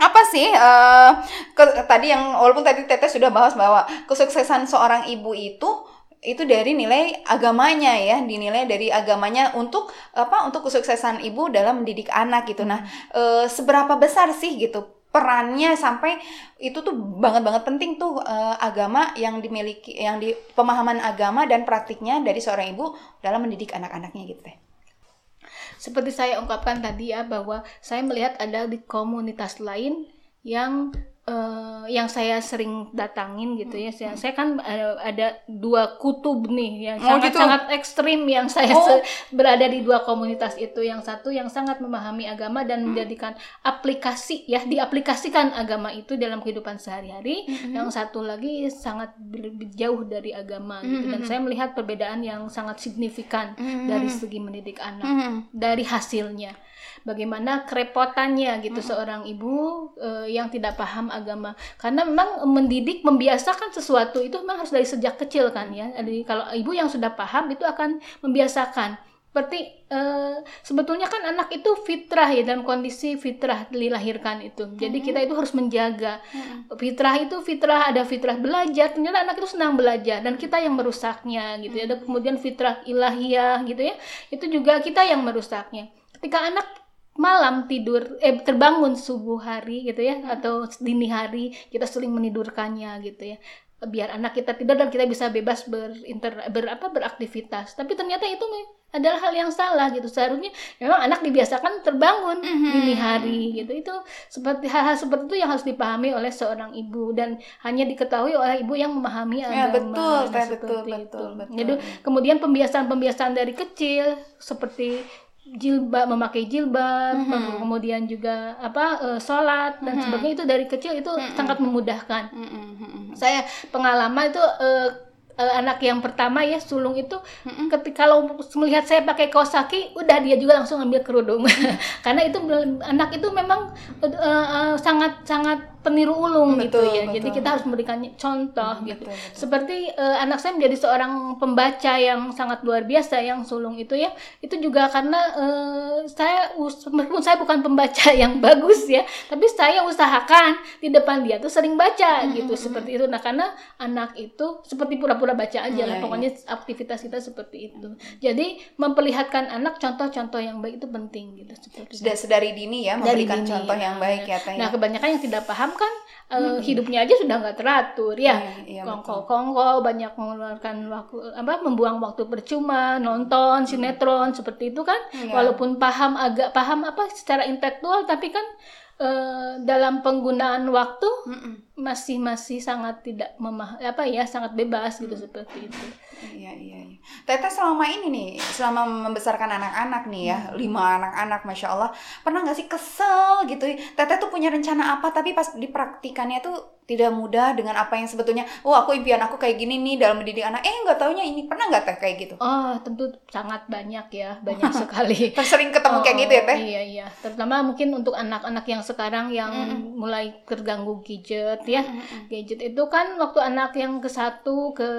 Speaker 1: apa sih eh, ke- tadi yang walaupun tadi Teteh sudah bahas bahwa kesuksesan seorang ibu itu itu dari nilai agamanya ya dinilai dari agamanya untuk apa untuk kesuksesan ibu dalam mendidik anak gitu. Nah eh, seberapa besar sih gitu perannya sampai itu tuh banget banget penting tuh eh, agama yang dimiliki yang di pemahaman agama dan praktiknya dari seorang ibu dalam mendidik anak-anaknya gitu teh
Speaker 2: seperti saya ungkapkan tadi ya bahwa saya melihat ada di komunitas lain yang eh, yang saya sering datangin gitu ya. Saya, saya kan ada, ada dua kutub nih yang
Speaker 1: Oh,
Speaker 2: sangat
Speaker 1: gitu.
Speaker 2: sangat ekstrim yang saya
Speaker 1: Oh.
Speaker 2: berada di dua komunitas itu. Yang satu yang sangat memahami agama dan
Speaker 1: Hmm.
Speaker 2: menjadikan aplikasi ya diaplikasikan agama itu dalam kehidupan sehari-hari.
Speaker 1: Hmm.
Speaker 2: Yang satu lagi sangat jauh dari agama gitu.
Speaker 1: Hmm.
Speaker 2: Dan saya melihat perbedaan yang sangat signifikan dari segi mendidik anak
Speaker 1: Hmm.
Speaker 2: dari hasilnya. Bagaimana kerepotannya gitu seorang ibu eh, yang tidak paham agama. Karena memang mendidik membiasakan sesuatu itu memang harus dari sejak kecil kan ya. Jadi kalau ibu yang sudah paham itu akan membiasakan. Seperti eh, sebetulnya kan anak itu fitrah ya dalam kondisi fitrah dilahirkan itu. Jadi kita itu harus menjaga. Fitrah itu fitrah ada fitrah belajar. Ternyata anak itu senang belajar dan kita yang merusaknya gitu ya. Ada kemudian fitrah ilahiyah gitu ya. Itu juga kita yang merusaknya. Ketika anak malam tidur eh terbangun subuh hari gitu ya atau dini hari kita sering menidurkannya gitu ya. Biar anak kita tidur dan kita bisa bebas berinter ber apa beraktivitas. Tapi ternyata itu adalah hal yang salah gitu. Seharusnya memang anak dibiasakan terbangun dini hari gitu. Itu seperti hal-hal seperti itu yang harus dipahami oleh seorang ibu. Dan hanya diketahui oleh ibu yang memahami
Speaker 1: Ya,
Speaker 2: agama
Speaker 1: betul,
Speaker 2: Nah,
Speaker 1: Teh,
Speaker 2: seperti
Speaker 1: betul,
Speaker 2: itu.
Speaker 1: betul, betul.
Speaker 2: jadi kemudian pembiasaan-pembiasaan dari kecil seperti jilbab memakai jilbab
Speaker 1: Mm-hmm.
Speaker 2: kemudian juga apa eh, sholat dan sebagainya itu dari kecil itu
Speaker 1: Mm-hmm.
Speaker 2: sangat memudahkan
Speaker 1: Mm-mm.
Speaker 2: saya pengalaman itu eh, anak yang pertama ya sulung itu ketika kalau melihat saya pakai kaos kaki udah dia juga langsung ambil kerudung [LAUGHS] karena itu anak itu memang eh, eh, sangat sangat peniru ulung gitu
Speaker 1: Betul,
Speaker 2: ya jadi
Speaker 1: betul.
Speaker 2: kita harus memberikan contoh gitu
Speaker 1: betul, betul.
Speaker 2: seperti eh, anak saya menjadi seorang pembaca yang sangat luar biasa yang sulung itu ya itu juga karena eh, saya meskipun saya bukan pembaca [LAUGHS] yang bagus ya tapi saya usahakan di depan dia tuh sering baca gitu seperti itu nah karena anak itu seperti pura-pura baca aja lah
Speaker 1: Iya,
Speaker 2: pokoknya aktivitas kita seperti itu jadi memperlihatkan anak contoh-contoh yang baik itu penting gitu seperti.
Speaker 1: Sudah sedari dini ya memberikan
Speaker 2: dini,
Speaker 1: contoh yang
Speaker 2: ya.
Speaker 1: baik ya Teh.
Speaker 2: Nah,
Speaker 1: ya.
Speaker 2: kebanyakan yang tidak paham kan eh, hidupnya aja sudah nggak teratur ya.
Speaker 1: Iya, iya,
Speaker 2: Kongko-kongko banyak mengeluarkan waktu apa membuang waktu percuma, nonton sinetron seperti itu kan.
Speaker 1: Iya.
Speaker 2: Walaupun paham agak paham apa secara intelektual tapi kan eh, dalam penggunaan waktu
Speaker 1: Mm-mm.
Speaker 2: masih masih sangat tidak memah apa ya sangat bebas gitu seperti itu.
Speaker 1: Iya iya. iya. Teteh selama ini nih, selama membesarkan anak-anak nih ya, lima anak-anak, masya Allah, pernah nggak sih kesel gitu? Teteh tuh punya rencana apa, tapi pas dipraktikannya tuh tidak mudah dengan apa yang sebetulnya oh aku impian aku kayak gini nih dalam mendidik anak. Eh nggak taunya ini. Pernah nggak teh kayak gitu?
Speaker 2: Oh tentu sangat banyak ya banyak [LAUGHS] sekali.
Speaker 1: Sering ketemu oh, kayak gitu ya teh?
Speaker 2: Iya iya. Terutama mungkin untuk anak-anak yang sekarang yang mm -hmm. mulai terganggu gadget ya. Mm -hmm. gadget itu kan waktu anak yang ke satu ke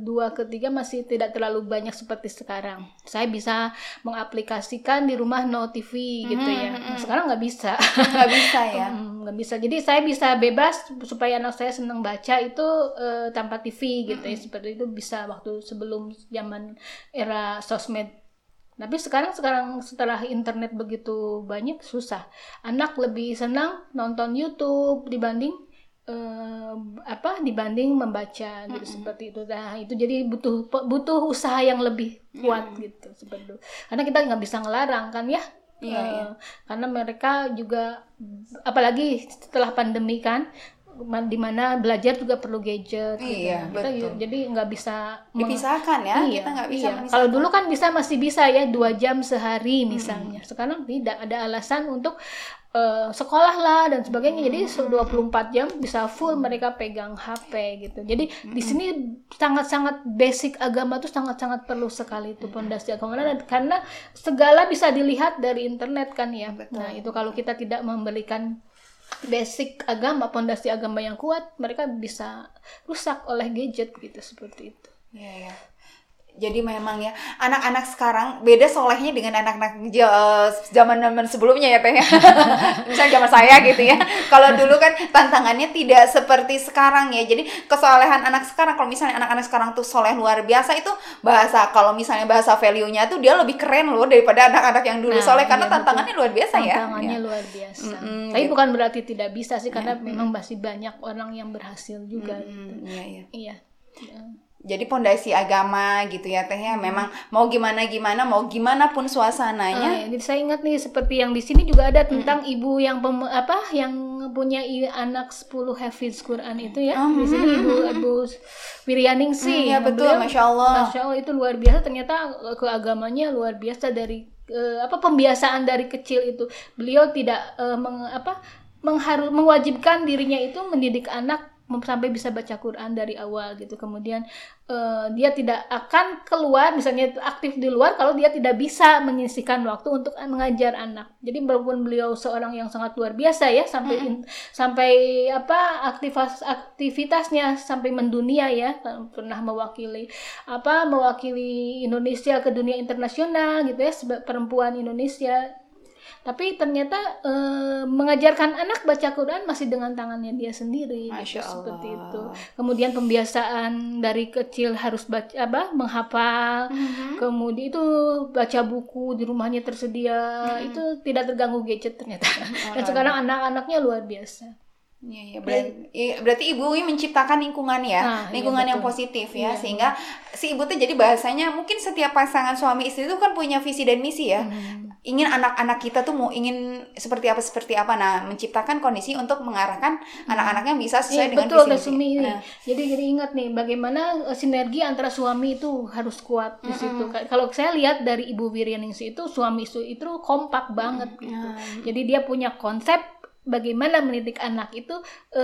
Speaker 2: dua ketiga masih tidak terlalu banyak seperti sekarang. Saya bisa mengaplikasikan di rumah no TV gitu mm -hmm. ya. Nah, sekarang nggak bisa.
Speaker 1: Nggak bisa ya? [LAUGHS]
Speaker 2: Nggak bisa. Jadi saya bisa bebas supaya anak saya senang baca itu uh, tanpa TV gitu ya. Seperti itu bisa waktu sebelum zaman era sosmed. Tapi sekarang sekarang setelah internet begitu banyak susah. Anak lebih senang nonton YouTube dibanding uh, apa dibanding membaca gitu mm -hmm. seperti itu. Nah itu jadi butuh butuh usaha yang lebih kuat mm -hmm. gitu seperti itu. Karena kita nggak bisa ngelarang kan ya? Uh, iya. Karena mereka juga, apalagi setelah pandemi kan, di mana belajar juga perlu gadget
Speaker 1: gitu. iya,
Speaker 2: gitu. Kita jadi nggak bisa
Speaker 1: dipisahkan ya iya, kita nggak bisa iya.
Speaker 2: kalau dulu kan bisa masih bisa ya dua jam sehari misalnya hmm. sekarang tidak ada alasan untuk uh, sekolah lah dan sebagainya jadi 24 jam bisa full mereka pegang HP gitu jadi hmm. di sini sangat-sangat basic agama tuh sangat-sangat perlu sekali itu pondasi agama karena segala bisa dilihat dari internet kan ya Betul. nah itu kalau kita tidak memberikan basic agama, pondasi agama yang kuat, mereka bisa rusak oleh gadget gitu seperti itu.
Speaker 1: Iya, ya. Jadi memang ya anak-anak sekarang beda solehnya dengan anak-anak zaman-zaman sebelumnya ya teh ya. [LAUGHS] Misalnya zaman saya gitu ya. Kalau dulu kan tantangannya tidak seperti sekarang ya. Jadi kesolehan anak sekarang kalau misalnya anak-anak sekarang tuh soleh luar biasa itu bahasa kalau misalnya bahasa value-nya tuh dia lebih keren loh daripada anak-anak yang dulu nah, soleh karena iya, tantangannya luar biasa
Speaker 2: tantangannya ya. Tantangannya luar biasa. Mm -hmm, Tapi gitu. bukan berarti tidak bisa sih karena mm -hmm. memang masih banyak orang yang berhasil juga mm -hmm, gitu. Iya, iya. Iya.
Speaker 1: iya jadi pondasi agama gitu ya teh ya memang mau gimana gimana mau gimana pun suasananya.
Speaker 2: Ah, jadi saya ingat nih seperti yang di sini juga ada tentang hmm. ibu yang pem, apa yang punya anak 10 hafiz Quran itu ya. Oh, di sini ibu ibu Wiryaning sih.
Speaker 1: Hmm, ya betul, beliau, masya Allah.
Speaker 2: Masya Allah itu luar biasa ternyata keagamanya luar biasa dari uh, apa pembiasaan dari kecil itu beliau tidak uh, meng, apa mengharu mewajibkan dirinya itu mendidik anak sampai bisa baca Quran dari awal gitu. Kemudian uh, dia tidak akan keluar misalnya aktif di luar kalau dia tidak bisa menyisihkan waktu untuk mengajar anak. Jadi walaupun beliau seorang yang sangat luar biasa ya sampai mm -hmm. sampai apa aktivitas aktivitasnya sampai mendunia ya pernah mewakili apa mewakili Indonesia ke dunia internasional gitu ya perempuan Indonesia tapi ternyata e, mengajarkan anak baca Quran masih dengan tangannya dia sendiri
Speaker 1: gitu,
Speaker 2: seperti itu. Kemudian pembiasaan dari kecil harus baca apa menghafal. Mm-hmm. kemudian itu baca buku di rumahnya tersedia. Mm-hmm. itu tidak terganggu gadget ternyata. [LAUGHS] Oh, dan sekarang anak-anaknya luar biasa.
Speaker 1: Iya, ya, berarti, berarti ibu ini menciptakan lingkungan ya, nah, lingkungan iya, yang positif ya, iya, sehingga si ibu tuh jadi bahasanya mungkin setiap pasangan suami istri itu kan punya visi dan misi ya, hmm. Ingin anak-anak kita tuh mau ingin seperti apa seperti apa, nah menciptakan kondisi untuk mengarahkan hmm. anak-anaknya bisa sesuai iya, dengan
Speaker 2: betul, visi misi. Nah. Jadi jadi ingat nih bagaimana eh, sinergi antara suami itu harus kuat di situ. Hmm. Kalau saya lihat dari ibu Wiryaningsi itu suami istri itu kompak banget hmm. gitu, jadi dia punya konsep bagaimana mendidik anak itu e,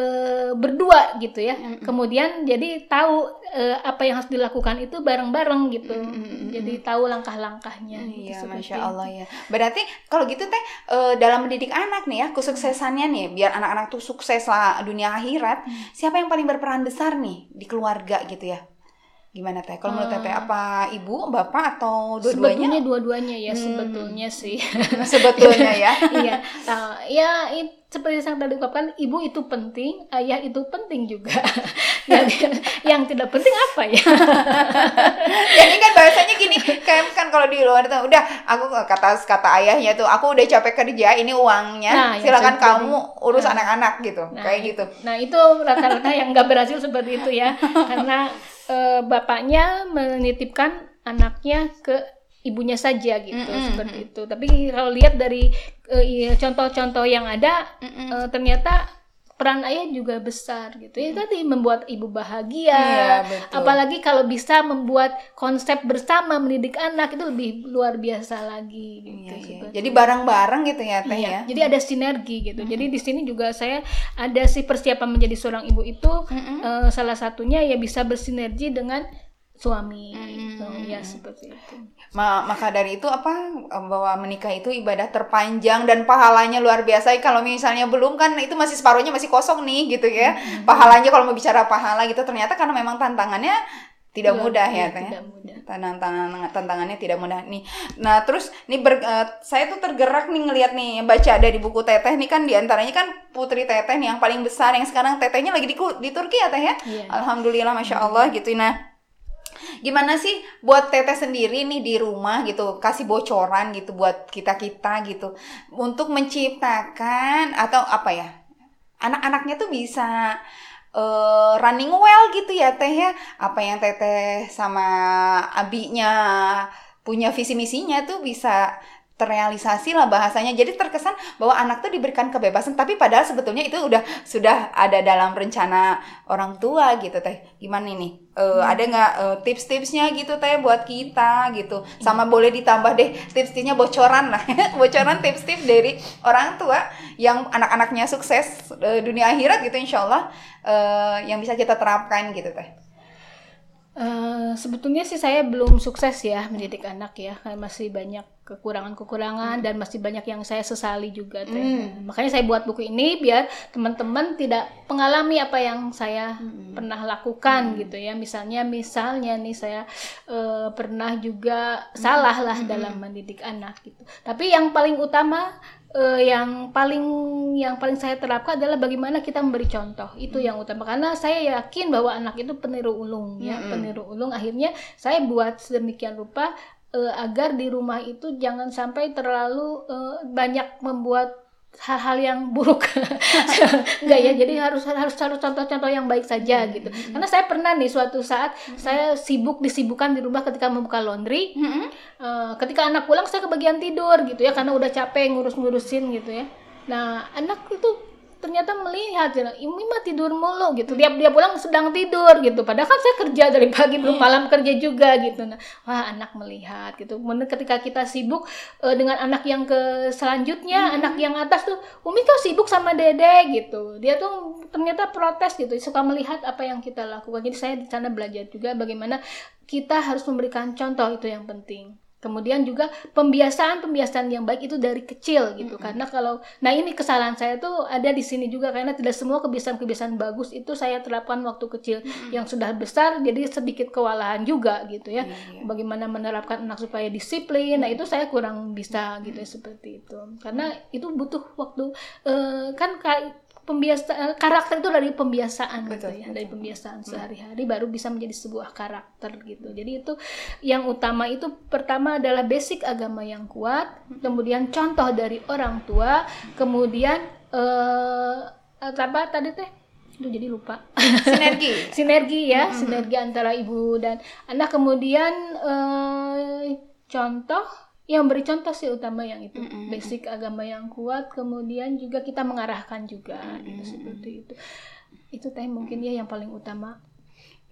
Speaker 2: berdua gitu ya. Mm -hmm. Kemudian jadi tahu e, apa yang harus dilakukan itu bareng-bareng gitu. Mm -hmm. Jadi tahu langkah-langkahnya.
Speaker 1: Gitu, iya, masya Allah ya. Berarti kalau gitu teh e, dalam mendidik anak nih ya, kesuksesannya nih, biar anak-anak tuh sukses lah dunia akhirat, mm. siapa yang paling berperan besar nih di keluarga gitu ya? Gimana teh? Kalau menurut teteh hmm. apa ibu, bapak atau dua-duanya?
Speaker 2: Sebetulnya dua-duanya ya, hmm. sebetulnya sih. [LAUGHS]
Speaker 1: sebetulnya ya. [LAUGHS]
Speaker 2: iya. Uh, ya it, seperti yang tadi ungkapkan, ibu itu penting, ayah itu penting juga. [LAUGHS] yang, yang tidak penting apa ya?
Speaker 1: Jadi kan bahasanya gini, kayak kan kalau di luar itu udah aku kata kata ayahnya tuh, aku udah capek kerja, ini uangnya, nah, silakan kamu urus nah. anak-anak nah, gitu, nah, kayak gitu.
Speaker 2: Nah itu rata-rata yang nggak berhasil seperti itu ya, karena uh, bapaknya menitipkan anaknya ke ibunya saja gitu mm -hmm. seperti itu. Tapi kalau lihat dari contoh-contoh uh, yang ada mm -hmm. uh, ternyata peran ayah juga besar gitu ya tadi membuat ibu bahagia
Speaker 1: Iya, betul.
Speaker 2: apalagi kalau bisa membuat konsep bersama mendidik anak itu lebih luar biasa lagi gitu
Speaker 1: Iya, iya.
Speaker 2: seperti
Speaker 1: Jadi bareng-bareng gitu ya teh
Speaker 2: Iya,
Speaker 1: ya.
Speaker 2: jadi ada sinergi gitu. Jadi di sini juga saya ada sih persiapan menjadi seorang ibu itu eh, salah satunya ya bisa bersinergi dengan suami. So, ya seperti itu.
Speaker 1: Ma- maka dari itu apa bahwa menikah itu ibadah terpanjang dan pahalanya luar biasa. Kalau misalnya belum kan itu masih separuhnya masih kosong nih gitu ya. Pahalanya kalau mau bicara pahala gitu ternyata karena memang tantangannya tidak
Speaker 2: Iya,
Speaker 1: mudah
Speaker 2: iya,
Speaker 1: ya teh.
Speaker 2: tidak mudah.
Speaker 1: Tantangan tantangannya tidak mudah nih. Nah, terus nih ber- eh, saya tuh tergerak nih ngelihat nih baca dari buku Teteh nih kan di antaranya kan Putri Teteh nih yang paling besar yang sekarang Tetehnya lagi di, di Turki ya Teh ya.
Speaker 2: Iya.
Speaker 1: Alhamdulillah Masya Allah gitu. Nah, gimana sih buat teteh sendiri nih di rumah gitu kasih bocoran gitu buat kita kita gitu. Untuk menciptakan atau apa ya anak-anaknya tuh bisa eh, running well gitu ya teh ya. Apa yang teteh sama abinya punya visi misinya tuh bisa terrealisasi lah bahasanya. Jadi terkesan bahwa anak tuh diberikan kebebasan tapi padahal sebetulnya itu udah sudah ada dalam rencana orang tua gitu teh. Gimana nih Eh, ada nggak eh, tips-tipsnya gitu teh buat kita gitu? Sama boleh ditambah deh tips-tipsnya bocoran lah. [LAUGHS] Bocoran tips-tips dari orang tua yang anak-anaknya sukses eh, dunia akhirat gitu insyaallah eh, yang bisa kita terapkan gitu teh
Speaker 2: Eh, sebetulnya sih saya belum sukses ya mendidik anak ya, kayak masih banyak kekurangan-kekurangan dan masih banyak yang saya sesali juga. Teh. Makanya saya buat buku ini biar teman-teman tidak mengalami apa yang saya pernah lakukan gitu ya. Misalnya, misalnya nih saya eh, pernah juga salah lah dalam mendidik anak gitu. Tapi yang paling utama eh, yang paling yang paling saya terapkan adalah bagaimana kita memberi contoh. Itu yang utama. Karena saya yakin bahwa anak itu peniru ulung ya peniru ulung. Akhirnya saya buat sedemikian rupa eh, agar di rumah itu jangan sampai terlalu eh, banyak membuat hal-hal yang buruk. [LAUGHS] Enggak ya jadi harus harus harus contoh-contoh yang baik saja gitu. karena saya pernah nih suatu saat saya sibuk disibukkan di rumah ketika membuka laundry Eh, ketika anak pulang saya kebagian tidur gitu ya karena udah capek ngurus-ngurusin gitu ya. Nah anak itu ternyata melihat ya, ini mah tidur mulu gitu. Dia dia pulang sedang tidur gitu. Padahal kan saya kerja dari pagi belum malam kerja juga gitu. Nah, wah anak melihat gitu. Kemudian ketika kita sibuk eh, dengan anak yang ke selanjutnya, anak yang atas tuh, Umi kok sibuk sama Dede gitu. Dia tuh ternyata protes gitu, suka melihat apa yang kita lakukan. Jadi saya di sana belajar juga bagaimana kita harus memberikan contoh itu yang penting. Kemudian juga pembiasaan-pembiasaan yang baik itu dari kecil gitu. Karena kalau nah ini kesalahan saya tuh ada di sini juga karena tidak semua kebiasaan-kebiasaan bagus itu saya terapkan waktu kecil. Yang sudah besar jadi sedikit kewalahan juga gitu ya. Bagaimana menerapkan anak supaya disiplin. Nah, itu saya kurang bisa gitu ya, seperti itu. Karena itu butuh waktu eh, kan kayak pembiasaan karakter itu dari pembiasaan gitu
Speaker 1: Betul,
Speaker 2: ya dari pembiasaan sehari-hari baru bisa menjadi sebuah karakter gitu. Jadi itu yang utama itu pertama adalah basic agama yang kuat kemudian contoh dari orang tua kemudian eh apa tadi teh? Aduh, jadi lupa.
Speaker 1: Sinergi. [LAUGHS]
Speaker 2: Sinergi ya sinergi antara ibu dan anak. Kemudian eh, contoh yang beri contoh sih utama yang itu. Basic agama yang kuat kemudian juga kita mengarahkan juga gitu seperti itu. Itu teh mungkin ya yang paling utama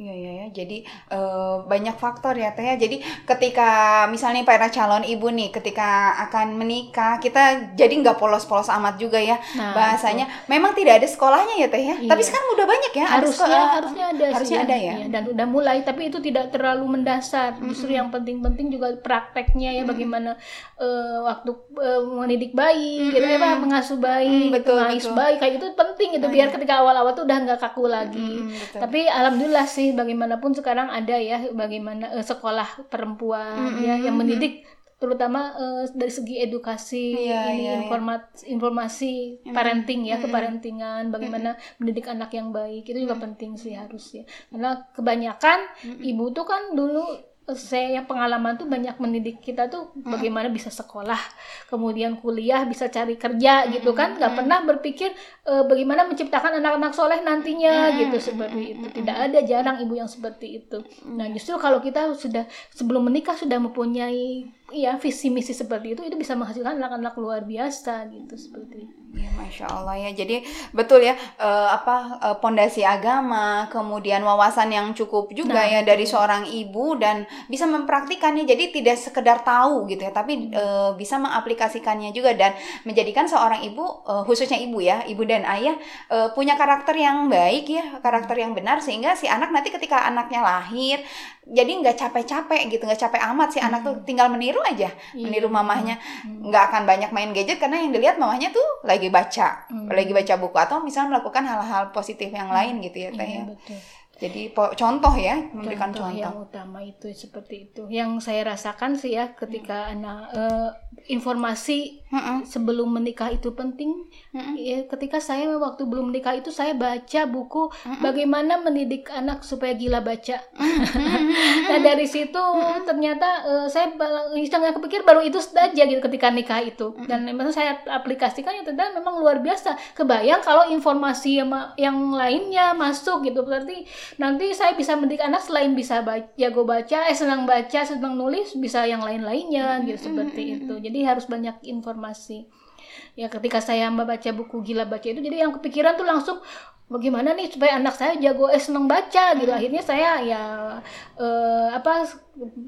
Speaker 1: Iya iya ya. Jadi eh, banyak faktor ya teh ya. Jadi ketika misalnya para calon ibu nih ketika akan menikah kita jadi nggak polos-polos amat juga ya
Speaker 2: Nah,
Speaker 1: bahasanya. Memang tidak ada sekolahnya ya teh ya. Tapi
Speaker 2: Iya.
Speaker 1: sekarang udah banyak ya. ada
Speaker 2: harusnya
Speaker 1: sekolah-
Speaker 2: harusnya ada sih
Speaker 1: harusnya ada ya.
Speaker 2: Iya, dan udah mulai tapi itu tidak terlalu mendasar justru yang penting-penting juga prakteknya ya bagaimana eh, waktu eh, mendidik bayi gitu ya Pak, mengasuh bayi
Speaker 1: Mm, betul,
Speaker 2: mengais
Speaker 1: betul.
Speaker 2: bayi kayak itu penting itu biar ketika awal-awal tuh udah nggak kaku lagi
Speaker 1: Mm, betul.
Speaker 2: tapi alhamdulillah sih bagaimanapun sekarang ada ya bagaimana eh, sekolah perempuan ya yang mendidik terutama eh, dari segi edukasi
Speaker 1: Iya,
Speaker 2: ini
Speaker 1: iya, iya.
Speaker 2: informat informasi parenting ya keparentingan bagaimana mendidik anak yang baik itu juga penting sih harus ya karena kebanyakan ibu tuh kan dulu saya yang pengalaman tuh banyak mendidik kita tuh bagaimana bisa sekolah kemudian kuliah bisa cari kerja gitu kan. Nggak pernah berpikir eh, bagaimana menciptakan anak-anak soleh nantinya gitu seperti itu. tidak ada jarang ibu yang seperti itu. Nah justru kalau kita sudah sebelum menikah sudah mempunyai ya visi misi seperti itu itu bisa menghasilkan anak-anak luar biasa gitu seperti.
Speaker 1: Ya, masya Allah ya. Jadi betul ya eh, apa eh, pondasi agama, kemudian wawasan yang cukup juga
Speaker 2: Nah,
Speaker 1: ya dari seorang ibu dan bisa mempraktikannya. Jadi tidak sekedar tahu gitu ya, tapi eh, bisa mengaplikasikannya juga dan menjadikan seorang ibu eh, khususnya ibu ya, ibu dan ayah eh, punya karakter yang baik ya, karakter yang benar sehingga si anak nanti ketika anaknya lahir jadi nggak capek-capek gitu, nggak capek amat si anak tuh tinggal meniru aja,
Speaker 2: Iya.
Speaker 1: meniru mamahnya. Nggak akan banyak main gadget karena yang dilihat mamahnya tuh lagi baca.
Speaker 2: Hmm.
Speaker 1: lagi baca buku atau misalnya melakukan hal-hal positif yang lain gitu ya teh
Speaker 2: Iya,
Speaker 1: ya.
Speaker 2: betul.
Speaker 1: jadi po- contoh ya memberikan
Speaker 2: contoh,
Speaker 1: contoh,
Speaker 2: yang utama itu seperti itu. Yang saya rasakan sih ya ketika anak eh, informasi
Speaker 1: Mm-mm.
Speaker 2: sebelum menikah itu penting.
Speaker 1: Mm-mm.
Speaker 2: ya ketika saya waktu belum menikah itu saya baca buku bagaimana mendidik anak supaya gila baca. [LAUGHS] Nah dari situ ternyata eh, saya iseng kepikir baru itu saja gitu ketika nikah itu. Dan memang saya aplikasikan ya ternyata memang luar biasa. Kebayang kalau informasi yang, lainnya masuk gitu berarti nanti saya bisa mendidik anak selain bisa baca, jago baca eh senang baca senang nulis bisa yang lain-lainnya gitu seperti itu. Jadi harus banyak informasi ya ketika saya membaca buku gila baca itu jadi yang kepikiran tuh langsung bagaimana nih supaya anak saya jago eh seneng baca? Gitu. Akhirnya saya ya eh, apa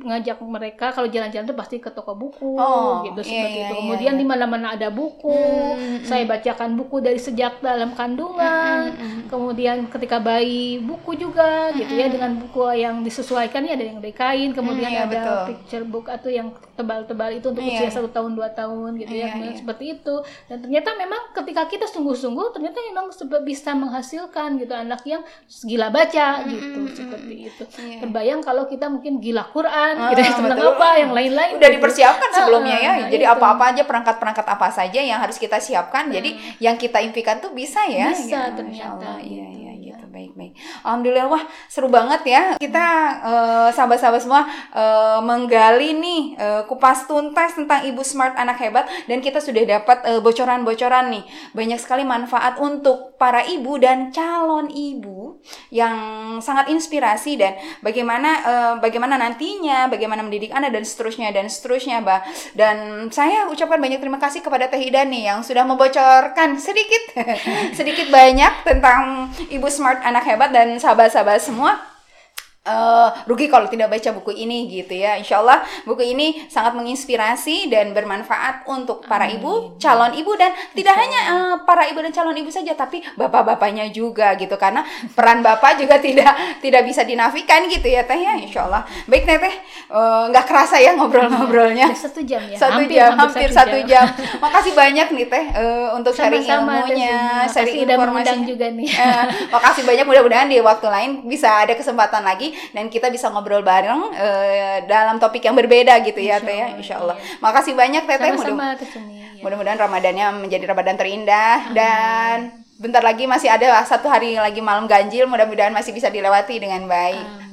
Speaker 2: ngajak mereka kalau jalan-jalan tuh pasti ke toko buku
Speaker 1: Oh,
Speaker 2: gitu
Speaker 1: iya,
Speaker 2: seperti
Speaker 1: iya,
Speaker 2: itu.
Speaker 1: iya,
Speaker 2: kemudian
Speaker 1: iya.
Speaker 2: di mana-mana ada buku.
Speaker 1: Hmm,
Speaker 2: saya bacakan buku dari sejak dalam kandungan. Kemudian ketika bayi buku juga gitu ya dengan buku yang disesuaikan ya ada yang dari kain kemudian
Speaker 1: iya,
Speaker 2: ada
Speaker 1: betul.
Speaker 2: picture book atau yang tebal-tebal itu untuk
Speaker 1: Iya.
Speaker 2: usia satu tahun dua tahun gitu ya
Speaker 1: iya.
Speaker 2: seperti itu. Dan ternyata memang ketika kita sungguh-sungguh ternyata memang bisa menghasilkan gitu anak yang gila baca gitu seperti itu
Speaker 1: Iya.
Speaker 2: terbayang kalau kita mungkin gila Quran
Speaker 1: Ah,
Speaker 2: gitu ya
Speaker 1: betul.
Speaker 2: apa yang lain-lain
Speaker 1: udah
Speaker 2: gitu.
Speaker 1: dipersiapkan sebelumnya ya
Speaker 2: Ah, ah,
Speaker 1: jadi apa-apa aja perangkat-perangkat apa saja yang harus kita siapkan jadi yang kita impikan tuh bisa ya
Speaker 2: Bisa
Speaker 1: Ya,
Speaker 2: ternyata,
Speaker 1: Allah. iya
Speaker 2: gitu,
Speaker 1: iya
Speaker 2: ya.
Speaker 1: gitu baik baik alhamdulillah wah seru banget ya. Kita eh, sahabat-sahabat semua eh, menggali nih eh, kupas tuntas tentang ibu smart anak hebat dan kita sudah dapat bocoran-bocoran nih. Banyak sekali manfaat untuk para ibu dan calon ibu yang sangat inspirasi dan bagaimana bagaimana nantinya bagaimana mendidik anak dan seterusnya dan seterusnya bah dan saya ucapkan banyak terima kasih kepada Teh Ida yang sudah membocorkan sedikit [LAUGHS] sedikit banyak tentang ibu smart anak hebat dan sahabat-sahabat semua eh, rugi kalau tidak baca buku ini gitu ya. Insya Allah buku ini sangat menginspirasi dan bermanfaat untuk para ibu, calon ibu dan tidak hanya eh, para ibu dan calon ibu saja, tapi bapak-bapaknya juga gitu karena peran bapak juga tidak tidak bisa dinafikan gitu ya teh ya. Insya Allah. Baik teh teh eh, nggak kerasa ya ngobrol-ngobrolnya.
Speaker 2: Satu jam ya
Speaker 1: Satu
Speaker 2: hampir,
Speaker 1: jam, hampir, satu jam. Makasih banyak nih teh eh, untuk sharing
Speaker 2: sama-sama Teh
Speaker 1: ilmunya, sharing informasinya.
Speaker 2: juga nih
Speaker 1: Eh, makasih banyak mudah-mudahan di waktu lain bisa ada kesempatan lagi dan kita bisa ngobrol bareng eh, dalam topik yang berbeda gitu ya teh ya
Speaker 2: Allah,
Speaker 1: insya Allah
Speaker 2: iya.
Speaker 1: makasih banyak teteh mudah
Speaker 2: sama-sama Teh Sumi, ya.
Speaker 1: mudah-mudahan ramadannya menjadi ramadan terindah dan bentar lagi masih ada satu hari lagi malam ganjil mudah-mudahan masih bisa dilewati dengan baik
Speaker 2: Amin.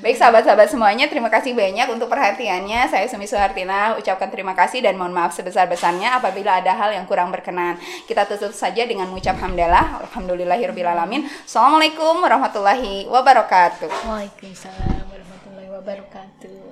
Speaker 1: Baik sahabat-sahabat semuanya, terima kasih banyak untuk perhatiannya. Saya Sumi Suhartina ucapkan terima kasih dan mohon maaf sebesar-besarnya apabila ada hal yang kurang berkenan. Kita tutup saja dengan mengucap hamdalah. Alhamdulillahirrahmanirrahim. Assalamualaikum warahmatullahi wabarakatuh.
Speaker 2: Waalaikumsalam warahmatullahi wabarakatuh